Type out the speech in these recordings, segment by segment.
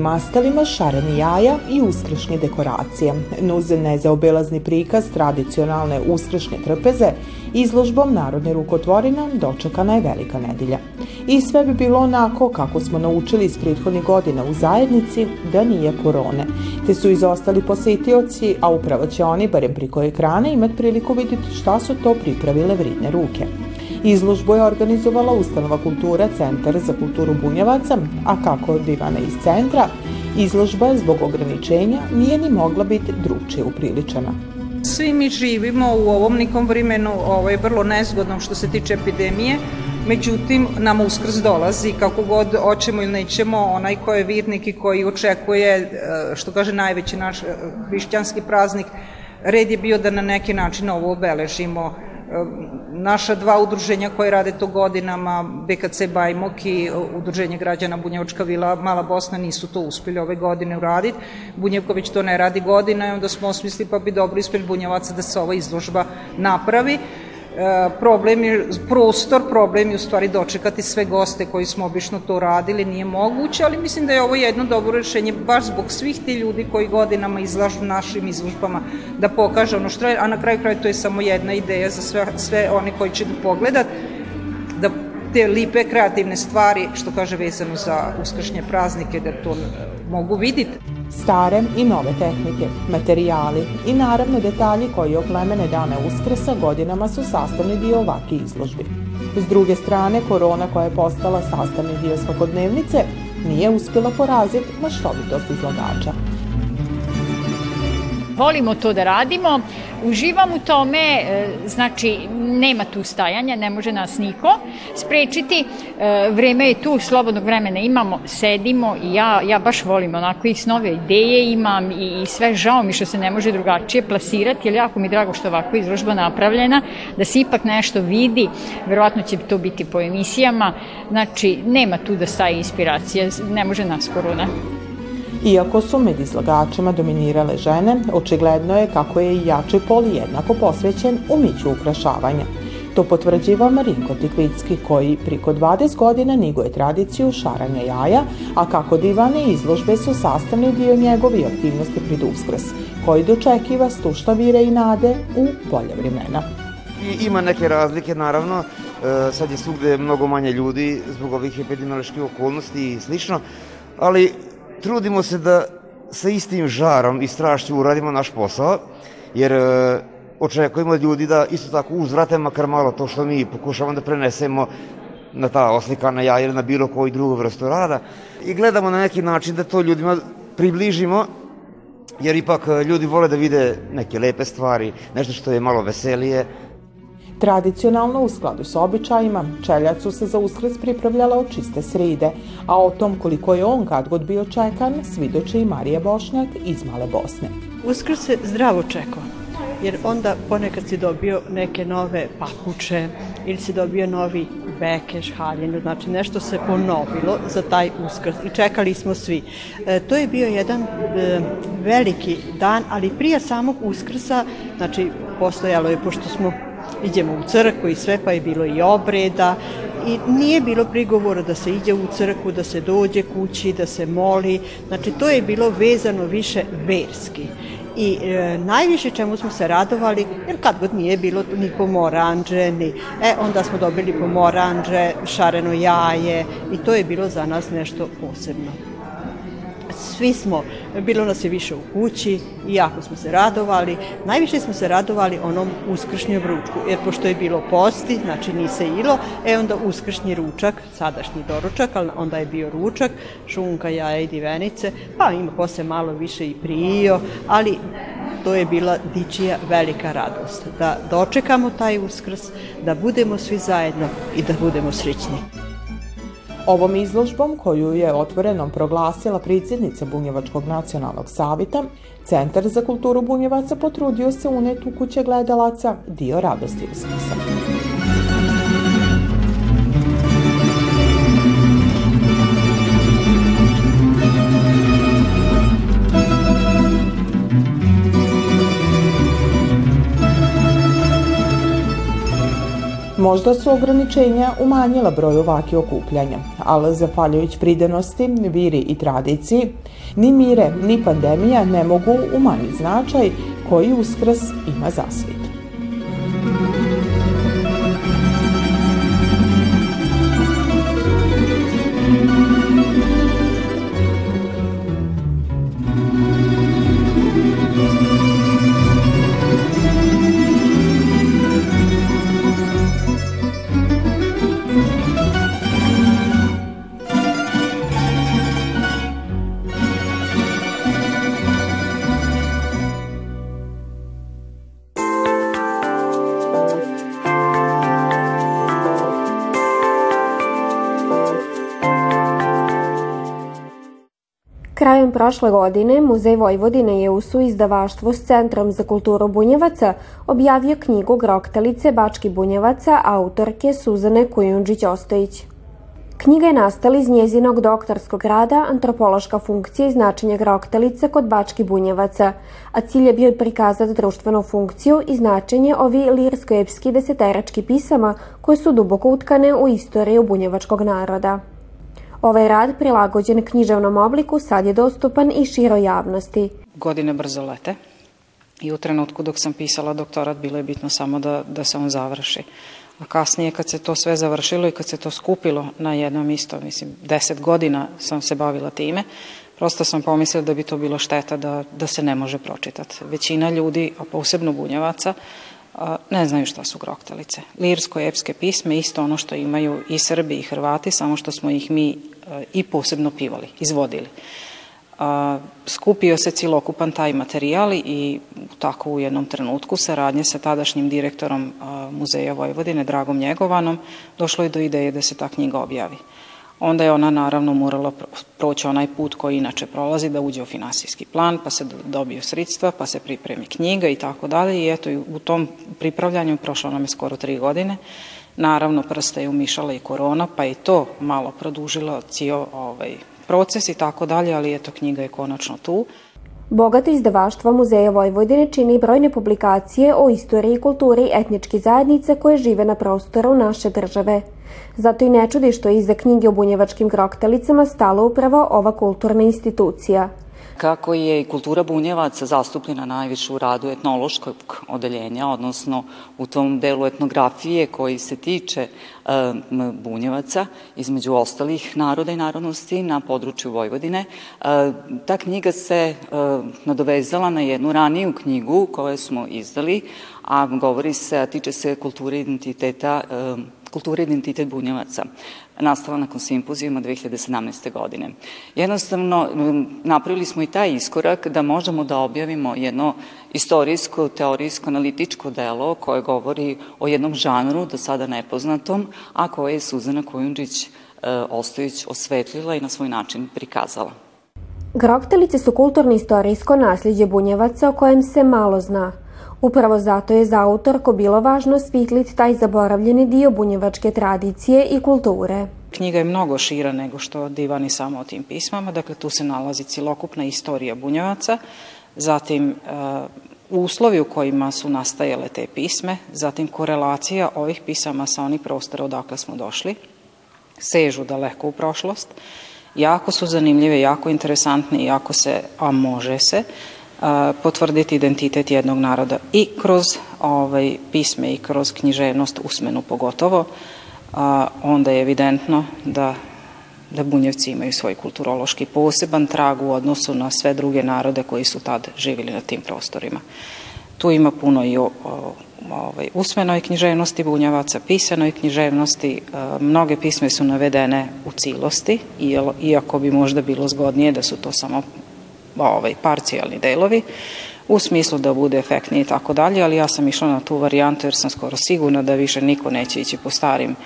puni mastelima, šareni jaja i uskršnje dekoracije. Nuz nezaobilazni prikaz tradicionalne uskršnje trpeze, izložbom Narodne rukotvorina dočekana je velika nedilja. I sve bi bilo onako kako smo naučili iz prethodnih godina u zajednici da nije korone, te su izostali posetioci, a upravo će oni, barem priko ekrana, imati priliku vidjeti šta su to pripravile vridne ruke. Izložbu je organizovala Ustanova kultura Centar za kulturu Bunjevaca, a kako od Ivana iz centra, izložba zbog ograničenja nije ni mogla biti drugčije upriličena. Svi mi živimo u ovom nikom vremenu ovaj, vrlo nezgodnom što se tiče epidemije, međutim nam uskrs dolazi kako god hoćemo ili nećemo, onaj ko je virnik i koji očekuje, e, što kaže najveći naš e, hrišćanski praznik, red je bio da na neki način ovo obeležimo naša dva udruženja koje rade to godinama, BKC Bajmok i Udruženje građana Bunjevačka vila Mala Bosna nisu to uspeli ove godine uraditi. Bunjevković to ne radi godina i onda smo osmislili pa bi dobro ispred Bunjevaca da se ova izložba napravi. E, problem je prostor, problem je u stvari dočekati sve goste koji smo obično to radili, nije moguće, ali mislim da je ovo jedno dobro rešenje baš zbog svih ti ljudi koji godinama izlažu našim izložbama da pokaže ono što je, a na kraju kraja to je samo jedna ideja za sve, sve one koji će da pogledat, da te lipe kreativne stvari, što kaže vezano za uskršnje praznike, da to mogu vidjeti stare i nove tehnike, materijali i naravno detalji koji oplemene dane Uskrsa godinama su sastavni dio ovake izložbi. S druge strane, korona koja je postala sastavni dio svakodnevnice nije uspjela poraziti maštovitost izlagača. Volimo to da radimo, uživam u tome, e, znači nema tu stajanja, ne može nas niko sprečiti, e, vreme je tu, slobodnog vremena imamo, sedimo i ja, ja baš volim onako i nove ideje imam i, i sve žao mi što se ne može drugačije plasirati, jer jako mi drago što ovako izložba napravljena, da se ipak nešto vidi, verovatno će to biti po emisijama, znači nema tu da staje inspiracija, ne može nas korona. Iako su med izlagačima dominirale žene, očigledno je kako je i jači pol jednako posvećen umiću ukrašavanja. To potvrđiva Marinko Tikvicki koji priko 20 godina niguje tradiciju šaranja jaja, a kako divane izložbe su sastavni dio njegovi aktivnosti pred uskrs, koji dočekiva stušta vire i nade u bolje vremena. I, ima neke razlike, naravno, e, sad je svugde mnogo manje ljudi zbog ovih epidemioloških okolnosti i slično, ali trudimo se da sa istim žarom i strašću uradimo naš posao, jer e, očekujemo ljudi da isto tako uzvrate makar malo to što mi pokušavamo da prenesemo na ta oslikana jaja ili na bilo koju drugu vrstu rada i gledamo na neki način da to ljudima približimo jer ipak e, ljudi vole da vide neke lepe stvari, nešto što je malo veselije, Tradicionalno, u skladu sa običajima, čeljacu se za uskrs pripravljala od čiste sride, a o tom koliko je on kad god bio čekan, svidoče i Marija Bošnjak iz Male Bosne. Uskrs se zdravo čekao, jer onda ponekad si dobio neke nove papuče ili si dobio novi bekeš, haljinu, znači nešto se ponovilo za taj uskrs i čekali smo svi. E, to je bio jedan e, veliki dan, ali prije samog uskrsa, znači postojalo je, pošto smo idemo u crkvu i sve, pa je bilo i obreda. I nije bilo prigovora da se ide u crkvu, da se dođe kući, da se moli, znači to je bilo vezano više verski. I e, najviše čemu smo se radovali, jer kad god nije bilo ni pomoranđe, ni, e, onda smo dobili pomoranđe, šareno jaje i to je bilo za nas nešto posebno svi smo, bilo nas je više u kući i jako smo se radovali. Najviše smo se radovali onom uskršnjem ručku, jer pošto je bilo posti, znači nije se ilo, e onda uskršnji ručak, sadašnji doručak, ali onda je bio ručak, šunka, jaja i divenice, pa ima posle malo više i prijo, ali to je bila dičija velika radost, da dočekamo taj uskrs, da budemo svi zajedno i da budemo srećni. Ovom izložbom, koju je otvorenom proglasila predsjednica Bunjevačkog nacionalnog savita, Centar za kulturu Bunjevaca potrudio se uneti u kuće gledalaca dio radosti uskrsa. Možda su ograničenja umanjila broj ovakih okupljanja, ali zafaljujući pridenosti, viri i tradiciji, ni mire, ni pandemija ne mogu umanjiti značaj koji uskrs ima za svit. Krajem prošle godine Muzej Vojvodine je u suizdavaštvu s Centrom za kulturu Bunjevaca objavio knjigu Groktalice Bački Bunjevaca autorke Suzane Kujundžić-Ostojić. Knjiga je nastala iz njezinog doktorskog rada Antropološka funkcija i značenje groktalice kod Bački Bunjevaca, a cilj je bio prikazati društvenu funkciju i značenje ovi lirsko-epski deseterački pisama koje su duboko utkane u istoriju bunjevačkog naroda. Ovaj rad, prilagođen književnom obliku, sad je dostupan i široj javnosti. Godine brzo lete i u trenutku dok sam pisala doktorat bilo je bitno samo da, da se on završi. A kasnije kad se to sve završilo i kad se to skupilo na jednom isto, mislim, deset godina sam se bavila time, prosto sam pomislila da bi to bilo šteta da, da se ne može pročitati. Većina ljudi, a posebno bunjevaca, ne znaju šta su groktalice. Lirsko-epske pisme, isto ono što imaju i Srbi i Hrvati, samo što smo ih mi i posebno pivali, izvodili. Skupio se cilokupan taj materijal i tako u jednom trenutku saradnje sa tadašnjim direktorom Muzeja Vojvodine, Dragom Njegovanom, došlo je do ideje da se ta knjiga objavi onda je ona naravno morala proći onaj put koji inače prolazi da uđe u finansijski plan, pa se dobiju sredstva, pa se pripremi knjiga i tako dalje i eto u tom pripravljanju prošlo nam je skoro tri godine. Naravno prste je umišala i korona, pa i to malo produžilo cijel ovaj, proces i tako dalje, ali eto knjiga je konačno tu. Bogato izdavaštvo Muzeja Vojvodine čini brojne publikacije o istoriji i kulturi etnički zajednice koje žive na prostoru naše države. Zato i ne čudi što je iza knjige o bunjevačkim groktelicama stala upravo ova kulturna institucija – kako je i kultura bunjevaca zastupljena najviše u radu etnološkog odeljenja, odnosno u tom delu etnografije koji se tiče bunjevaca, između ostalih naroda i narodnosti na području Vojvodine. Ta knjiga se nadovezala na jednu raniju knjigu koju smo izdali, a govori se, a tiče se kulture identiteta kulture identitet bunjevaca nastala nakon simpozijuma 2017. godine. Jednostavno, napravili smo i taj iskorak da možemo da objavimo jedno istorijsko, teorijsko, analitičko delo koje govori o jednom žanru do sada nepoznatom, a koje je Suzana Kojundžić e, Ostojić osvetlila i na svoj način prikazala. Groktelice su kulturno-istorijsko nasljeđe bunjevaca o kojem se malo zna. Upravo zato je za autorko bilo važno svitliti taj zaboravljeni dio bunjevačke tradicije i kulture. Knjiga je mnogo šira nego što divani samo o tim pismama, dakle tu se nalazi cilokupna istorija bunjevaca, zatim uh, uslovi u kojima su nastajale te pisme, zatim korelacija ovih pisama sa onih prostora odakle smo došli, sežu daleko u prošlost, jako su zanimljive, jako interesantne i jako se, a može se, potvrditi identitet jednog naroda i kroz ovaj, pisme i kroz književnost, usmenu pogotovo, a, onda je evidentno da da bunjevci imaju svoj kulturološki poseban trag u odnosu na sve druge narode koji su tad živjeli na tim prostorima. Tu ima puno i o, o ovaj, usmenoj književnosti bunjavaca, pisanoj književnosti, mnoge pisme su navedene u cilosti, iako bi možda bilo zgodnije da su to samo ovaj, parcijalni delovi, u smislu da bude efektniji i tako dalje, ali ja sam išla na tu varijantu jer sam skoro sigurna da više niko neće ići po starim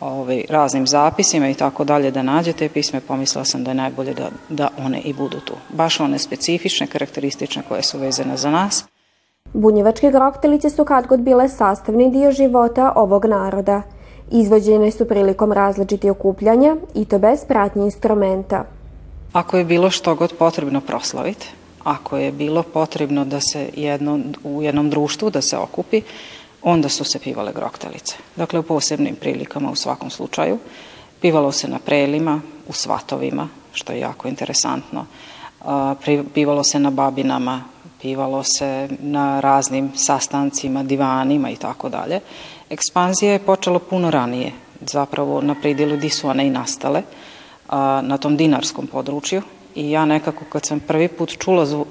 ovaj, raznim zapisima i tako dalje da nađe te pisme, pomislila sam da je najbolje da, da one i budu tu. Baš one specifične, karakteristične koje su vezane za nas. Bunjevačke groktelice su kad god bile sastavni dio života ovog naroda. Izvođene su prilikom različitih okupljanja i to bez pratnje instrumenta. Ako je bilo što god potrebno proslaviti, ako je bilo potrebno da se jedno, u jednom društvu da se okupi, onda su se pivale groktelice. Dakle, u posebnim prilikama u svakom slučaju. Pivalo se na prelima, u svatovima, što je jako interesantno. Pivalo se na babinama, pivalo se na raznim sastancima, divanima i tako dalje. Ekspanzija je počela puno ranije, zapravo na pridilu di su one i nastale, na tom dinarskom području i ja nekako kad sam prvi put čula zvu,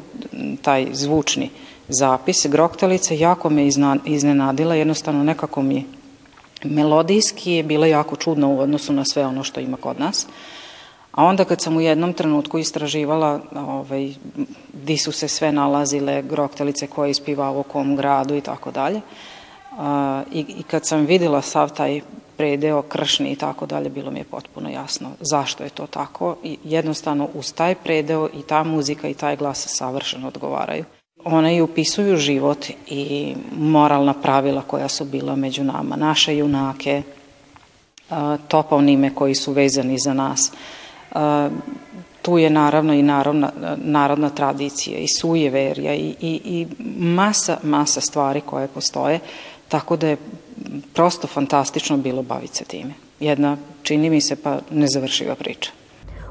taj zvučni zapis Groktalice, jako me iznenadila, jednostavno nekako mi melodijski je bila jako čudna u odnosu na sve ono što ima kod nas. A onda kad sam u jednom trenutku istraživala ovaj, di su se sve nalazile groktelice koje ispivao u kom gradu i tako dalje, i, i kad sam videla sav taj predeo kršni i tako dalje, bilo mi je potpuno jasno zašto je to tako i jednostavno uz taj predeo i ta muzika i taj glas savršeno odgovaraju. One i upisuju život i moralna pravila koja su bila među nama, naše junake, toponime koji su vezani za nas. Tu je naravno i narodna, narodna tradicija i sujeverja i, i, i masa, masa stvari koje postoje, tako da je prosto fantastično bilo baviti se time. Jedna, čini mi se, pa nezavršiva priča.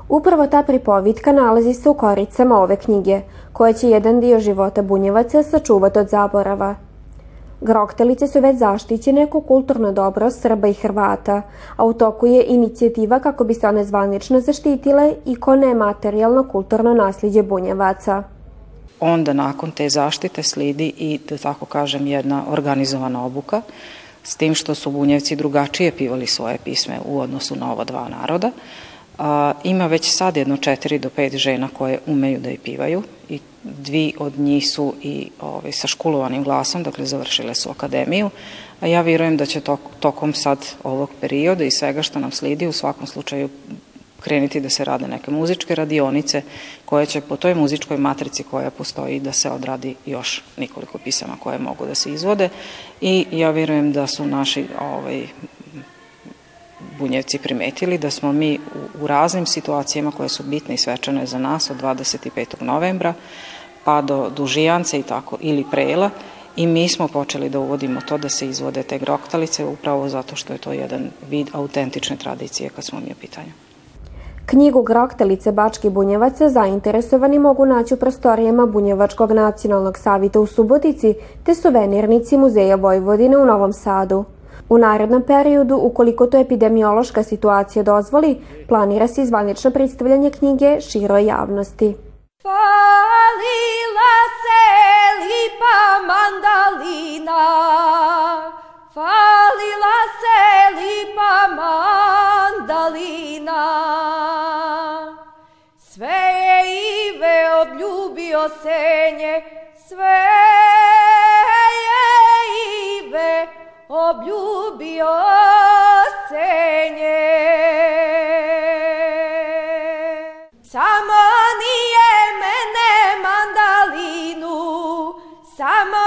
Upravo ta pripovitka nalazi se u koricama ove knjige, koja će jedan dio života bunjevaca sačuvati od zaborava. Groktelice su već zaštićene kao kulturno dobro Srba i Hrvata, a u toku je inicijativa kako bi se one zvanično zaštitile i ko nematerijalno kulturno nasljeđe bunjevaca. Onda nakon te zaštite slidi i, da tako kažem, jedna organizovana obuka, s tim što su bunjevci drugačije pivali svoje pisme u odnosu na ova dva naroda, A, ima već sad jedno četiri do pet žena koje umeju da je pivaju i dvi od njih su i ovaj, sa školovanim glasom, dakle završile su akademiju, a ja vjerujem da će to, tokom sad ovog perioda i svega što nam slidi u svakom slučaju krenuti da se rade neke muzičke radionice koje će po toj muzičkoj matrici koja postoji da se odradi još nekoliko pisama koje mogu da se izvode i ja vjerujem da su naši ovaj, bunjevci primetili da smo mi u, u raznim situacijama koje su bitne i svečane za nas od 25. novembra pa do dužijance i tako ili prela i mi smo počeli da uvodimo to da se izvode te groktalice upravo zato što je to jedan vid autentične tradicije kad smo mi u pitanju. Knjigu Groktalice Bački bunjevaca zainteresovani mogu naći u prostorijama Bunjevačkog nacionalnog savita u Subotici te suvenirnici Muzeja Vojvodine u Novom Sadu. U narednom periodu, ukoliko to epidemiološka situacija dozvoli, planira se izvanično predstavljanje knjige široj javnosti. Falila se lipa mandalina, falila se lipa mandalina. Sve je Ive obljubio senje, sve je Ive obljubio senje. Samo nije mene mandalinu, samo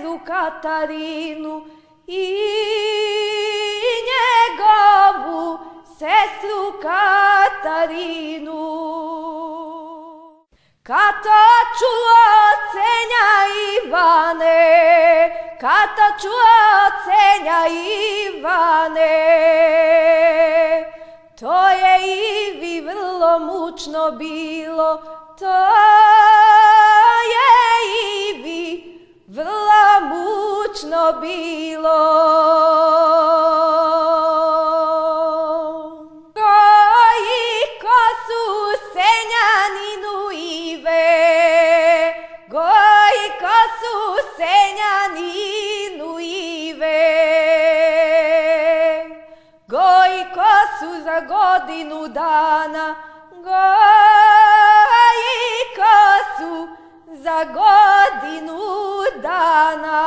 sestru Katarinu i njegovu sestru Katarinu. Kata čuocenja Ivane, kata čuocenja Ivane, to je Ivi vrlo mučno bilo, to je Ivi vrlo mučno bilo. senjaninu ive Goji kosu za godinu dana Goji kosu za godinu dana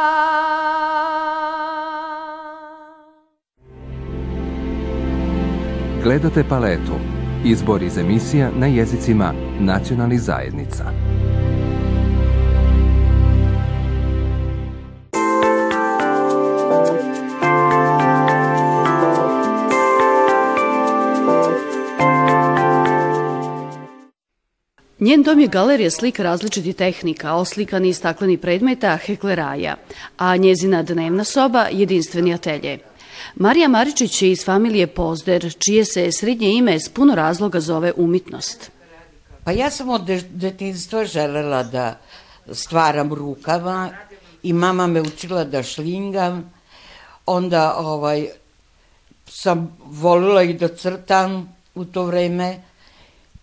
Gledate paletu. Izbor iz emisija na jezicima nacionalnih zajednica. Njen dom je galerija slika različitih tehnika, oslikani i stakleni predmeta hekleraja, a njezina dnevna soba jedinstveni atelje. Marija Maričić je iz familije Pozder, čije se srednje ime s puno razloga zove umitnost. Pa ja sam od detinstva želela da stvaram rukama i mama me učila da šlingam. Onda ovaj, sam volila i da crtam u to vreme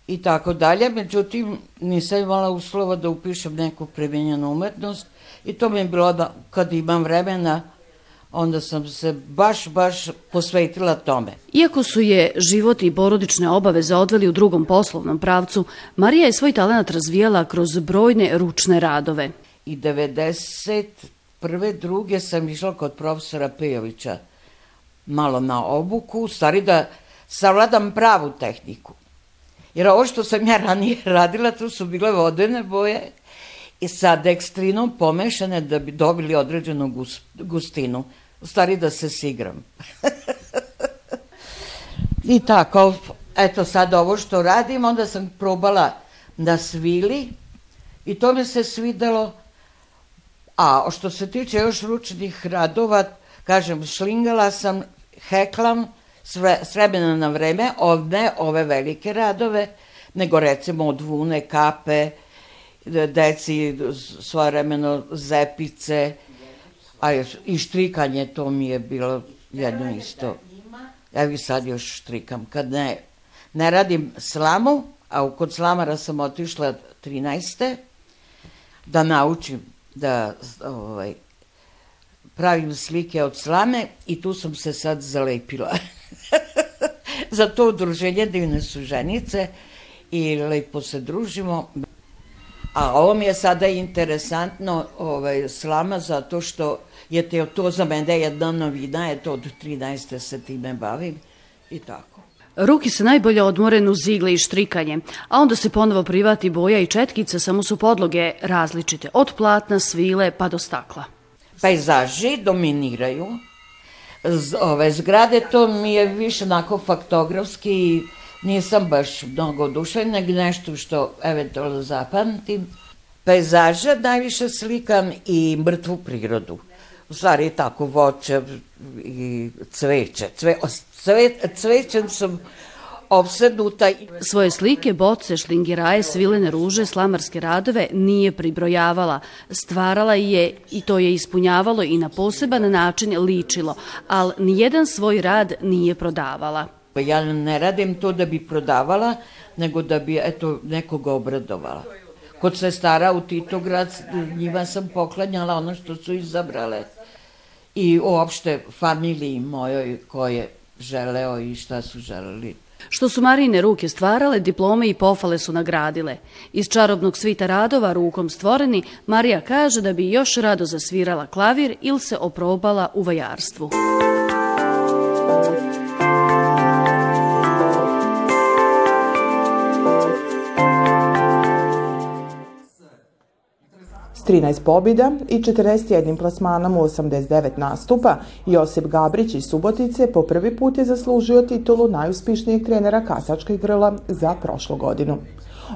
i tako dalje. Međutim, nisam imala uslova da upišem neku premenjenu umetnost i to mi je bilo da kad imam vremena onda sam se baš, baš posvetila tome. Iako su je život i porodične obaveze odveli u drugom poslovnom pravcu, Marija je svoj talent razvijala kroz brojne ručne radove. I 90 prve, druge sam išla kod profesora Pejovića malo na obuku, stvari da savladam pravu tehniku. Jer ovo što sam ja ranije radila, tu su bile vodene boje i sa dekstrinom pomešane da bi dobili određenu gustinu. U stvari da se sigram. I tako, eto sad ovo što radim, onda sam probala da svili i to mi se svidelo. A što se tiče još ručnih radova, kažem, šlingala sam, heklam, s na vreme, ne ove velike radove, nego recimo od vune, kape, deci svojevremeno zepice, a i štrikanje, to mi je bilo jedno isto. Evo i sad još štrikam. Kad ne, ne radim slamu, a kod slamara sam otišla 13. da naučim da ovaj, pravim slike od slame i tu sam se sad zalepila. Za to udruženje divne su ženice i lepo se družimo. A ovo mi je sada interesantno ovaj, slama zato što je te, to za mene jedna novina, je to od 13. se time bavim i tako. Ruki se najbolje odmore uz igle i štrikanje, a onda se ponovo privati boja i četkica, samo su podloge različite, od platna, svile pa do stakla. Pejzaži dominiraju, Z, ove zgrade, to mi je više onako faktografski, nisam baš mnogo odušen, nego nešto što eventualno zapamtim. Pejzaže najviše slikam i mrtvu prirodu. U stvari tako voće i cveće. Cve, cve, cvećem sam opsednuta. Svoje slike, boce, šlingiraje, svilene ruže, slamarske radove nije pribrojavala. Stvarala je i to je ispunjavalo i na poseban način ličilo, ali nijedan svoj rad nije prodavala. Pa ja ne radim to da bi prodavala, nego da bi eto, nekoga obradovala. Kod sestara u Titograd njima sam poklanjala ono što su izabrale. I uopšte familiji mojoj koje želeo i šta su želeli Što su Marine ruke stvarale, diplome i pofale su nagradile. Iz čarobnog svita radova rukom stvoreni, Marija kaže da bi još rado zasvirala klavir ili se oprobala u vajarstvu. 13 pobjeda i 41 plasmanom u 89 nastupa, Josip Gabrić iz Subotice po prvi put je zaslužio titulu najuspješnijeg trenera kasačkih grla za prošlu godinu.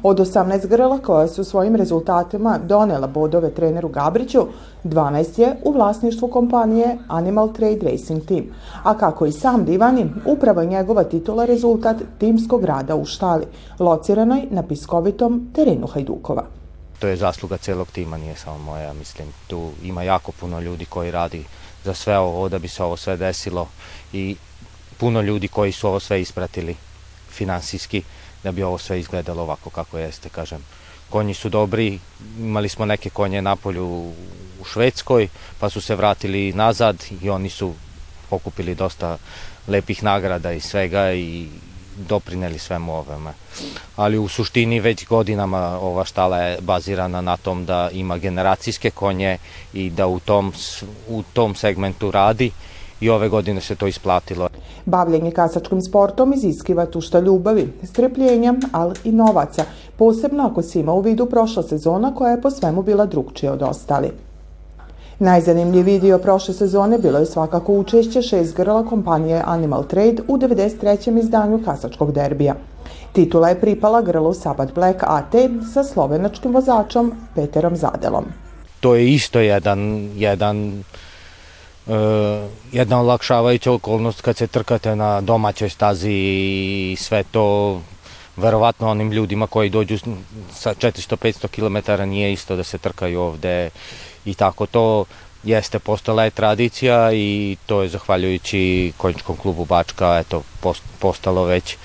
Od 18 grla koja su svojim rezultatima donela bodove treneru Gabriću, 12 je u vlasništvu kompanije Animal Trade Racing Team, a kako i sam Divani, upravo je njegova titula rezultat timskog rada u štali, lociranoj na piskovitom terenu Hajdukova to je zasluga celog tima, nije samo moja, mislim, tu ima jako puno ljudi koji radi za sve ovo, da bi se ovo sve desilo i puno ljudi koji su ovo sve ispratili finansijski, da bi ovo sve izgledalo ovako kako jeste, kažem. Konji su dobri, imali smo neke konje na polju u Švedskoj, pa su se vratili nazad i oni su pokupili dosta lepih nagrada i svega i doprineli svemu ovome. Ali u suštini već godinama ova štala je bazirana na tom da ima generacijske konje i da u tom, u tom segmentu radi i ove godine se to isplatilo. Bavljenje kasačkim sportom iziskiva tušta ljubavi, strpljenja, ali i novaca, posebno ako se ima u vidu prošla sezona koja je po svemu bila drugčija od ostali. Najzanimljiviji dio prošle sezone bilo je svakako učešće šest grla kompanije Animal Trade u 93. izdanju kasačkog derbija. Titula je pripala grlu Sabat Black AT sa slovenačkim vozačom Peterom Zadelom. To je isto jedan, jedan uh, jedna olakšavajuća okolnost kad se trkate na domaćoj stazi i sve to verovatno onim ljudima koji dođu sa 400-500 km nije isto da se trkaju ovde i tako to jeste postala je tradicija i to je zahvaljujući konjičkom klubu Bačka eto postalo već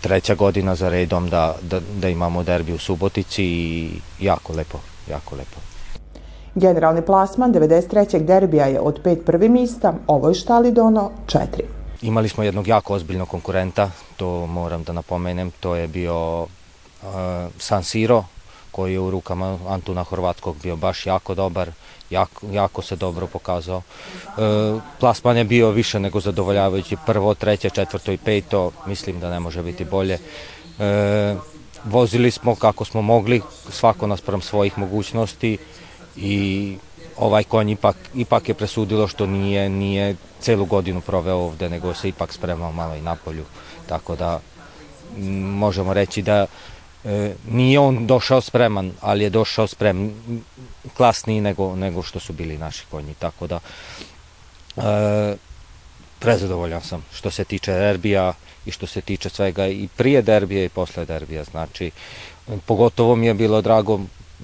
treća godina za redom da, da, da imamo derbi u Subotici i jako lepo, jako lepo. Generalni plasman 93. derbija je od pet prvi mista, ovoj štali dono četiri. Imali smo jednog jako ozbiljnog konkurenta, to moram da napomenem, to je bio uh, San Siro, koji je u rukama Antuna Horvatskog bio baš jako dobar, jako, jako se dobro pokazao. E, plasman je bio više nego zadovoljavajući, prvo, treće, četvrto i peto, mislim da ne može biti bolje. E, vozili smo kako smo mogli, svako naspram svojih mogućnosti i ovaj konj ipak, ipak je presudilo što nije, nije celu godinu proveo ovde, nego se ipak spremao malo i napolju. Tako da možemo reći da e, nije on došao spreman, ali je došao sprem klasniji nego, nego što su bili naši konji. Tako da e, prezadovoljan sam što se tiče derbija i što se tiče svega i prije derbija i posle derbija. Znači, pogotovo mi je bilo drago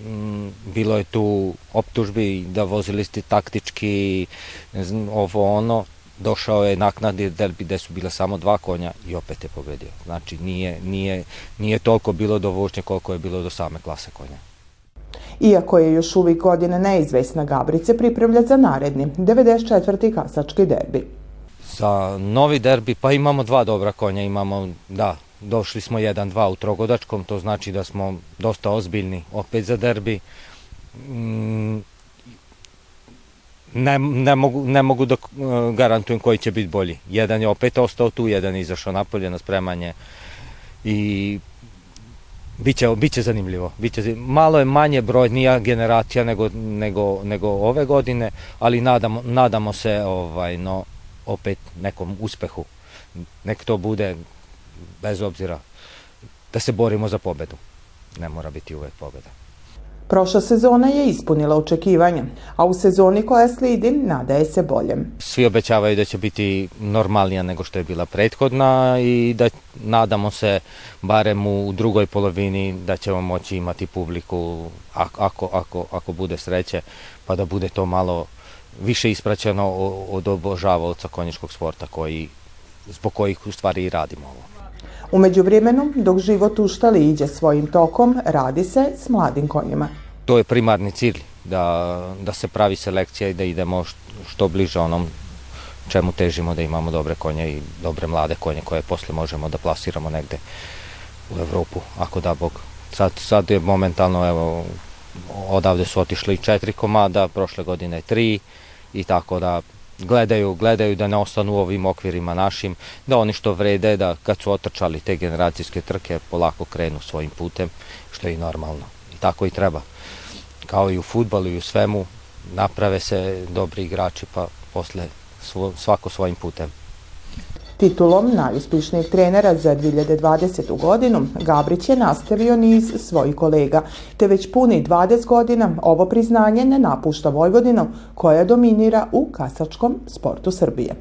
Mm, bilo je tu optužbi da vozili ste taktički ne znam, ovo ono došao je naknadni derbi gde su bila samo dva konja i opet je pobedio. Znači nije, nije, nije toliko bilo do vožnje koliko je bilo do same klase konja. Iako je još uvijek godina neizvesna, Gabrice pripremlja za naredni, 94. kasački derbi. Za novi derbi pa imamo dva dobra konja, imamo, da, došli smo 1-2 u trogodačkom, to znači da smo dosta ozbiljni opet za derbi. Mm, ne, ne, mogu, ne mogu da uh, garantujem koji će biti bolji. Jedan je opet ostao tu, jedan je izašao napolje na spremanje i biće, biće zanimljivo. Biće, malo je manje brojnija generacija nego, nego, nego ove godine, ali nadamo, nadamo se ovaj, no, opet nekom uspehu. Nek to bude bez obzira da se borimo za pobedu. Ne mora biti uvek pobeda. Prošla sezona je ispunila očekivanja, a u sezoni koja slidi nadaje se boljem. Svi obećavaju da će biti normalnija nego što je bila prethodna i da nadamo se barem u drugoj polovini da ćemo moći imati publiku ako, ako, ako bude sreće pa da bude to malo više ispraćeno od obožavaoca konjičkog sporta koji, zbog kojih u stvari i radimo ovo. Umeđu vremenu, dok život u štali iđe svojim tokom, radi se s mladim konjima. To je primarni cilj, da, da se pravi selekcija i da idemo što bliže onom čemu težimo da imamo dobre konje i dobre mlade konje koje posle možemo da plasiramo negde u Evropu, ako da Bog. Sad, sad je momentalno, evo, odavde su otišli četiri komada, prošle godine tri i tako da gledaju, gledaju da ne ostanu u ovim okvirima našim, da oni što vrede, da kad su otrčali te generacijske trke, polako krenu svojim putem, što je i normalno. I tako i treba. Kao i u futbalu i u svemu, naprave se dobri igrači, pa posle svako svojim putem. Titulom najuspišnijeg trenera za 2020. godinu Gabrić je nastavio niz svojih kolega, te već puni 20 godina ovo priznanje ne napušta Vojvodinu koja dominira u kasačkom sportu Srbije.